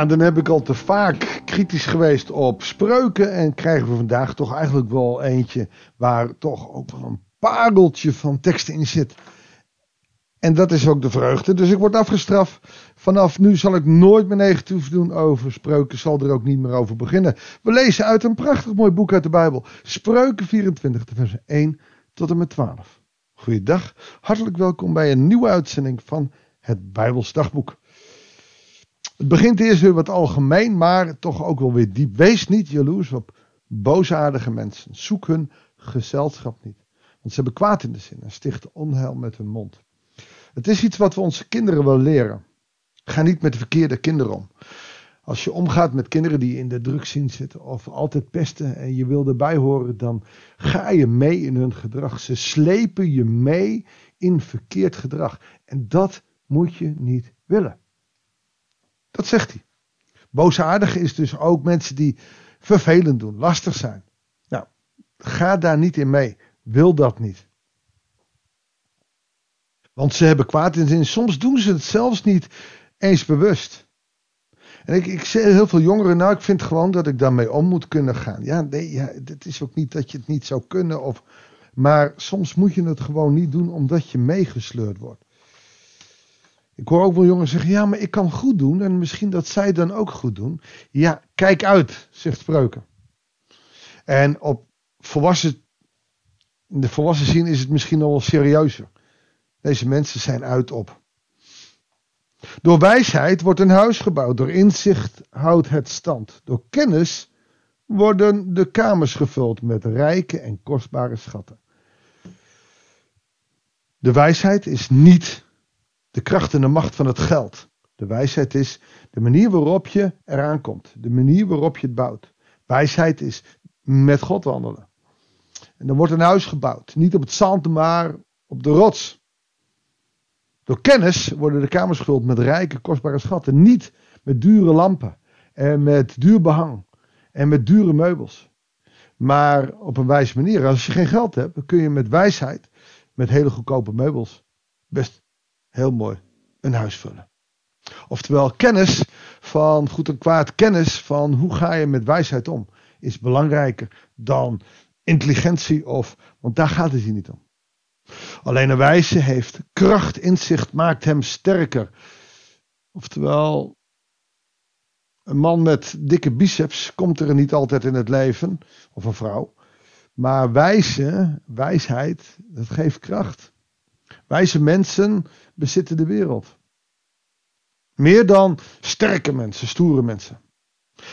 Ja, dan heb ik al te vaak kritisch geweest op spreuken. En krijgen we vandaag toch eigenlijk wel eentje waar toch ook wel een pareltje van teksten in zit. En dat is ook de vreugde. Dus ik word afgestraft. Vanaf nu zal ik nooit meer negatief doen over spreuken. Zal er ook niet meer over beginnen. We lezen uit een prachtig mooi boek uit de Bijbel. Spreuken 24, vers 1 tot en met 12. Goeiedag. Hartelijk welkom bij een nieuwe uitzending van het Bijbels Dagboek. Het begint eerst weer wat algemeen, maar toch ook wel weer diep. Wees niet jaloers op boosaardige mensen. Zoek hun gezelschap niet. Want ze hebben kwaad in de zin en stichten onheil met hun mond. Het is iets wat we onze kinderen wel leren. Ga niet met de verkeerde kinderen om. Als je omgaat met kinderen die in de drugszien zitten of altijd pesten en je wil erbij horen, dan ga je mee in hun gedrag. Ze slepen je mee in verkeerd gedrag. En dat moet je niet willen. Dat zegt hij. Boosaardig is dus ook mensen die vervelend doen, lastig zijn. Nou, ga daar niet in mee. Wil dat niet. Want ze hebben kwaad in zin. Soms doen ze het zelfs niet eens bewust. En ik, ik zeg heel veel jongeren, nou, ik vind gewoon dat ik daarmee om moet kunnen gaan. Ja, nee, ja, het is ook niet dat je het niet zou kunnen. Of, maar soms moet je het gewoon niet doen omdat je meegesleurd wordt. Ik hoor ook wel jongens zeggen, ja, maar ik kan goed doen en misschien dat zij dan ook goed doen. Ja, kijk uit, zegt Spreuken. En op volwassen, de volwassen zin is het misschien nog wel serieuzer. Deze mensen zijn uit op. Door wijsheid wordt een huis gebouwd, door inzicht houdt het stand. Door kennis worden de kamers gevuld met rijke en kostbare schatten. De wijsheid is niet de kracht en de macht van het geld. De wijsheid is de manier waarop je eraan komt. De manier waarop je het bouwt. Wijsheid is met God wandelen. En dan wordt een huis gebouwd. Niet op het zand, maar op de rots. Door kennis worden de kamers gevuld met rijke, kostbare schatten. Niet met dure lampen en met duur behang en met dure meubels. Maar op een wijze manier. Als je geen geld hebt, kun je met wijsheid, met hele goedkope meubels, best heel mooi een huis vullen. Oftewel, kennis van goed en kwaad, kennis van hoe ga je met wijsheid om, is belangrijker dan intelligentie of, want daar gaat het hier niet om. Alleen een wijze heeft kracht, inzicht maakt hem sterker. Oftewel, een man met dikke biceps komt er niet altijd in het leven, of een vrouw. Maar wijze, wijsheid, dat geeft kracht. Wijze mensen bezitten de wereld. Meer dan sterke mensen, stoere mensen.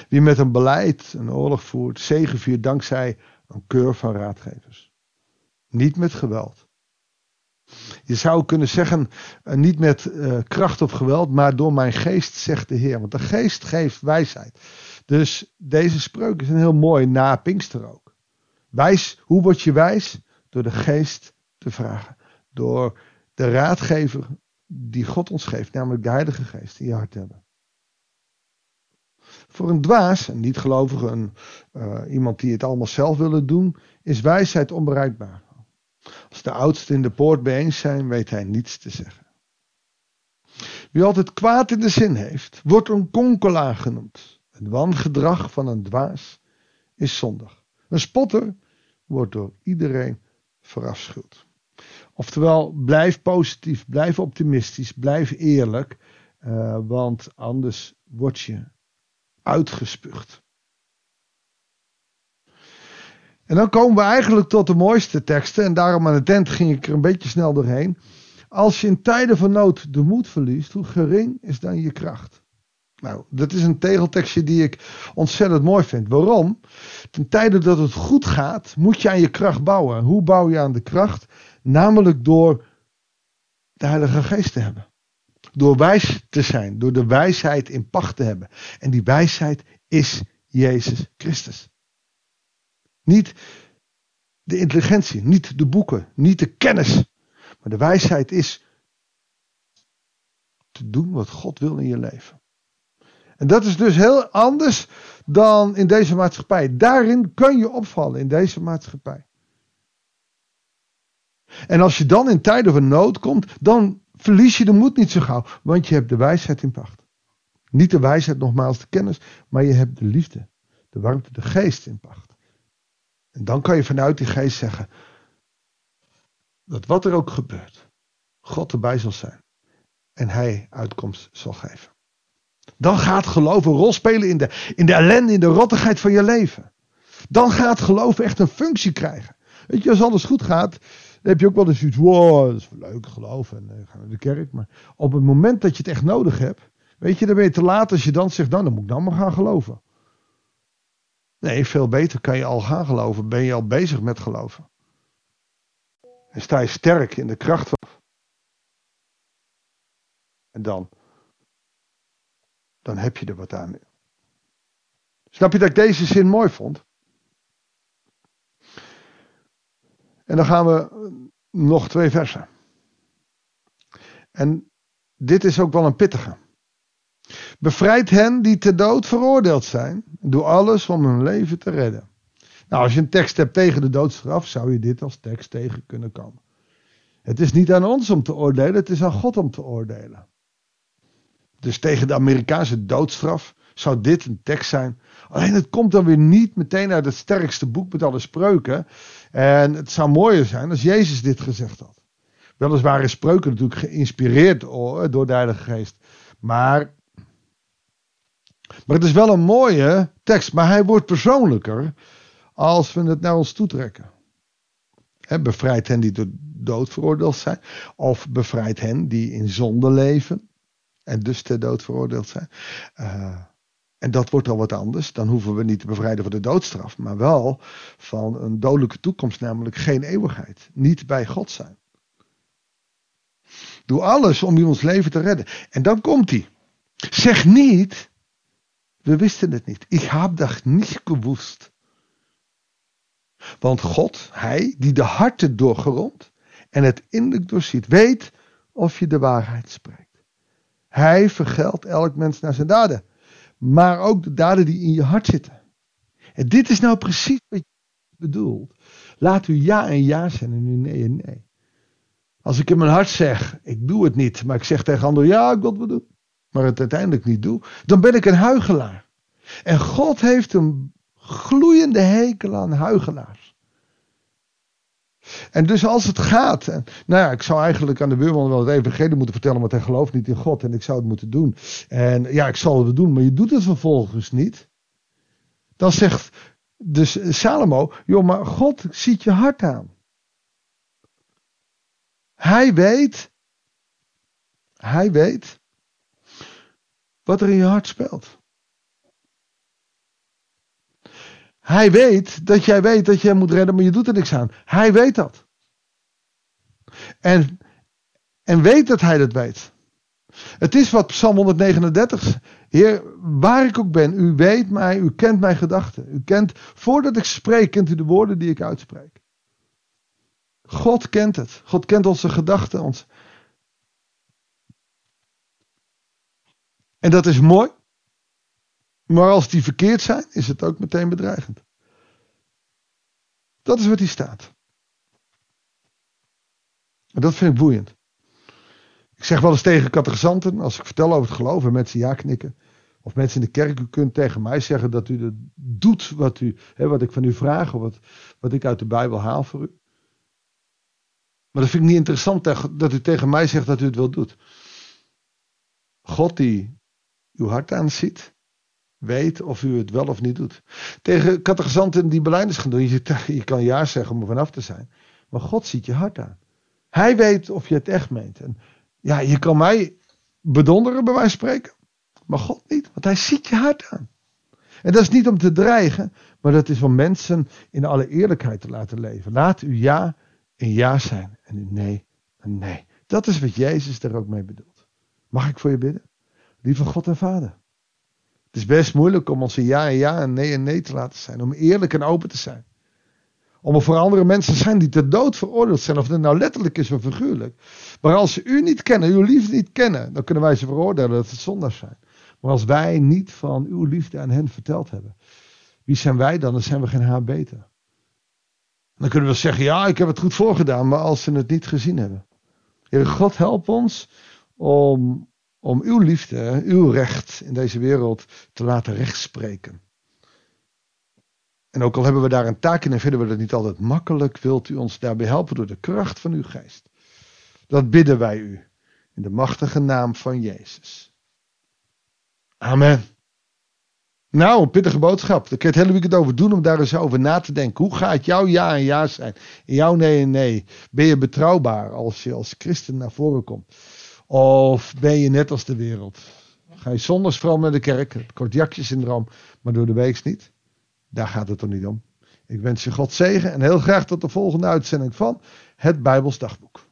Wie met een beleid een oorlog voert, zegeviert dankzij een keur van raadgevers. Niet met geweld. Je zou kunnen zeggen, eh, niet met uh, kracht of geweld, maar door mijn geest, zegt de Heer. Want de geest geeft wijsheid. Dus deze spreuk is een heel mooi na Pinkster ook. Wijs, hoe word je wijs? Door de geest te vragen. Door de raadgever die God ons geeft, namelijk de Heilige Geest, in je hart hebben. Voor een dwaas, een niet-gelovige, een, uh, iemand die het allemaal zelf willen doen, is wijsheid onbereikbaar. Als de oudsten in de poort bijeen zijn, weet hij niets te zeggen. Wie altijd kwaad in de zin heeft, wordt een konkelaar genoemd. Het wangedrag van een dwaas is zondig. Een spotter wordt door iedereen verafschuwd. Oftewel, blijf positief, blijf optimistisch, blijf eerlijk, uh, want anders word je uitgespuugd. En dan komen we eigenlijk tot de mooiste teksten. En daarom aan de tent ging ik er een beetje snel doorheen. Als je in tijden van nood de moed verliest, hoe gering is dan je kracht? Nou, dat is een tegeltekstje die ik ontzettend mooi vind. Waarom? Ten tijde dat het goed gaat, moet je aan je kracht bouwen. Hoe bouw je aan de kracht? Namelijk door de Heilige Geest te hebben. Door wijs te zijn, door de wijsheid in pacht te hebben. En die wijsheid is Jezus Christus. Niet de intelligentie, niet de boeken, niet de kennis. Maar de wijsheid is te doen wat God wil in je leven. En dat is dus heel anders dan in deze maatschappij. Daarin kun je opvallen in deze maatschappij. En als je dan in tijden van nood komt, dan verlies je de moed niet zo gauw, want je hebt de wijsheid in pacht. Niet de wijsheid, nogmaals, de kennis, maar je hebt de liefde, de warmte, de geest in pacht. En dan kan je vanuit die geest zeggen dat wat er ook gebeurt, God erbij zal zijn en hij uitkomst zal geven. Dan gaat geloof een rol spelen in de, in de ellende, in de rottigheid van je leven. Dan gaat geloof echt een functie krijgen. Weet je, als alles goed gaat, heb je ook wel eens iets, wow, dat is leuk geloof en uh, gaan naar de kerk. Maar op het moment dat je het echt nodig hebt, weet je, dan ben je te laat als je dan zegt, nou dan moet ik dan maar gaan geloven. Nee, veel beter kan je al gaan geloven, ben je al bezig met geloven. En sta je sterk in de kracht van. En dan, dan heb je er wat aan. Snap je dat ik deze zin mooi vond? En dan gaan we nog twee versen. En dit is ook wel een pittige. Bevrijd hen die te dood veroordeeld zijn. Doe alles om hun leven te redden. Nou, als je een tekst hebt tegen de doodstraf, zou je dit als tekst tegen kunnen komen. Het is niet aan ons om te oordelen, het is aan God om te oordelen. Dus tegen de Amerikaanse doodstraf zou dit een tekst zijn. Alleen het komt dan weer niet meteen uit het sterkste boek met alle spreuken. En het zou mooier zijn als Jezus dit gezegd had. Weliswaar is spreuken natuurlijk geïnspireerd door de Heilige Geest. Maar, maar het is wel een mooie tekst. Maar hij wordt persoonlijker als we het naar ons toetrekken. He, bevrijd hen die door dood veroordeeld zijn. Of bevrijd hen die in zonde leven. En dus ter dood veroordeeld zijn. Uh, en dat wordt al wat anders. Dan hoeven we niet te bevrijden van de doodstraf. Maar wel van een dodelijke toekomst, namelijk geen eeuwigheid. Niet bij God zijn. Doe alles om ons leven te redden. En dan komt hij. Zeg niet, we wisten het niet. Ik heb dat niet gewust. Want God, Hij die de harten doorgerondt en het innerlijk doorziet, weet of je de waarheid spreekt. Hij vergeldt elk mens naar zijn daden maar ook de daden die in je hart zitten. En dit is nou precies wat je bedoelt. Laat u ja en ja zijn en u nee en nee. Als ik in mijn hart zeg, ik doe het niet, maar ik zeg tegen anderen, ja, ik wil het doen, maar het uiteindelijk niet doe, dan ben ik een huigelaar. En God heeft een gloeiende hekel aan huigelaars. En dus als het gaat, nou ja, ik zou eigenlijk aan de buurman wel het evangelie moeten vertellen, want hij gelooft niet in God en ik zou het moeten doen. En ja, ik zal het doen, maar je doet het vervolgens niet. Dan zegt dus Salomo, joh, maar God ziet je hart aan. Hij weet, hij weet wat er in je hart speelt. Hij weet dat jij weet dat je moet redden, maar je doet er niks aan. Hij weet dat. En, en weet dat hij dat weet. Het is wat Psalm 139. Heer, waar ik ook ben, u weet mij, u kent mijn gedachten. U kent, voordat ik spreek, kent u de woorden die ik uitspreek. God kent het. God kent onze gedachten. Ons. En dat is mooi. Maar als die verkeerd zijn, is het ook meteen bedreigend. Dat is wat hier staat. En dat vind ik boeiend. Ik zeg wel eens tegen catechisanten, als ik vertel over het geloof en mensen ja knikken. Of mensen in de kerk, u kunt tegen mij zeggen dat u doet wat, u, hè, wat ik van u vraag. Of wat, wat ik uit de Bijbel haal voor u. Maar dat vind ik niet interessant dat u tegen mij zegt dat u het wel doet. God die uw hart aanziet weet of u het wel of niet doet. Tegen catechisanten die beleiders gaan doen, je, je kan ja zeggen om er vanaf te zijn. Maar God ziet je hart aan. Hij weet of je het echt meent. En ja, je kan mij bedonderen bij wijze spreken. Maar God niet, want hij ziet je hart aan. En dat is niet om te dreigen, maar dat is om mensen in alle eerlijkheid te laten leven. Laat uw ja een ja zijn en uw nee een nee. Dat is wat Jezus er ook mee bedoelt. Mag ik voor je bidden? Lieve God en Vader. Is best moeilijk om onze ja en ja en nee en nee te laten zijn. Om eerlijk en open te zijn. Om er voor andere mensen te zijn die ter dood veroordeeld zijn. Of dat nou letterlijk is of figuurlijk. Maar als ze u niet kennen, uw liefde niet kennen. Dan kunnen wij ze veroordelen dat het zondags zijn. Maar als wij niet van uw liefde aan hen verteld hebben. Wie zijn wij dan? Dan zijn we geen haar beter. Dan kunnen we zeggen, ja, ik heb het goed voorgedaan. Maar als ze het niet gezien hebben. Heer God, help ons om om uw liefde, uw recht in deze wereld te laten rechtspreken. En ook al hebben we daar een taak in en vinden we dat niet altijd makkelijk, wilt u ons daarbij helpen door de kracht van uw geest. Dat bidden wij u in de machtige naam van Jezus. Amen. Nou, pittige boodschap. Daar kun je het hele weekend over doen om daar eens over na te denken. Hoe gaat jouw ja en ja zijn? En jouw nee en nee. Ben je betrouwbaar als je als christen naar voren komt? Of ben je net als de wereld? Ga je zondags vooral naar de kerk, het kortjakje-syndroom, maar door de week niet? Daar gaat het er niet om. Ik wens je God zegen en heel graag tot de volgende uitzending van het Bijbels Dagboek.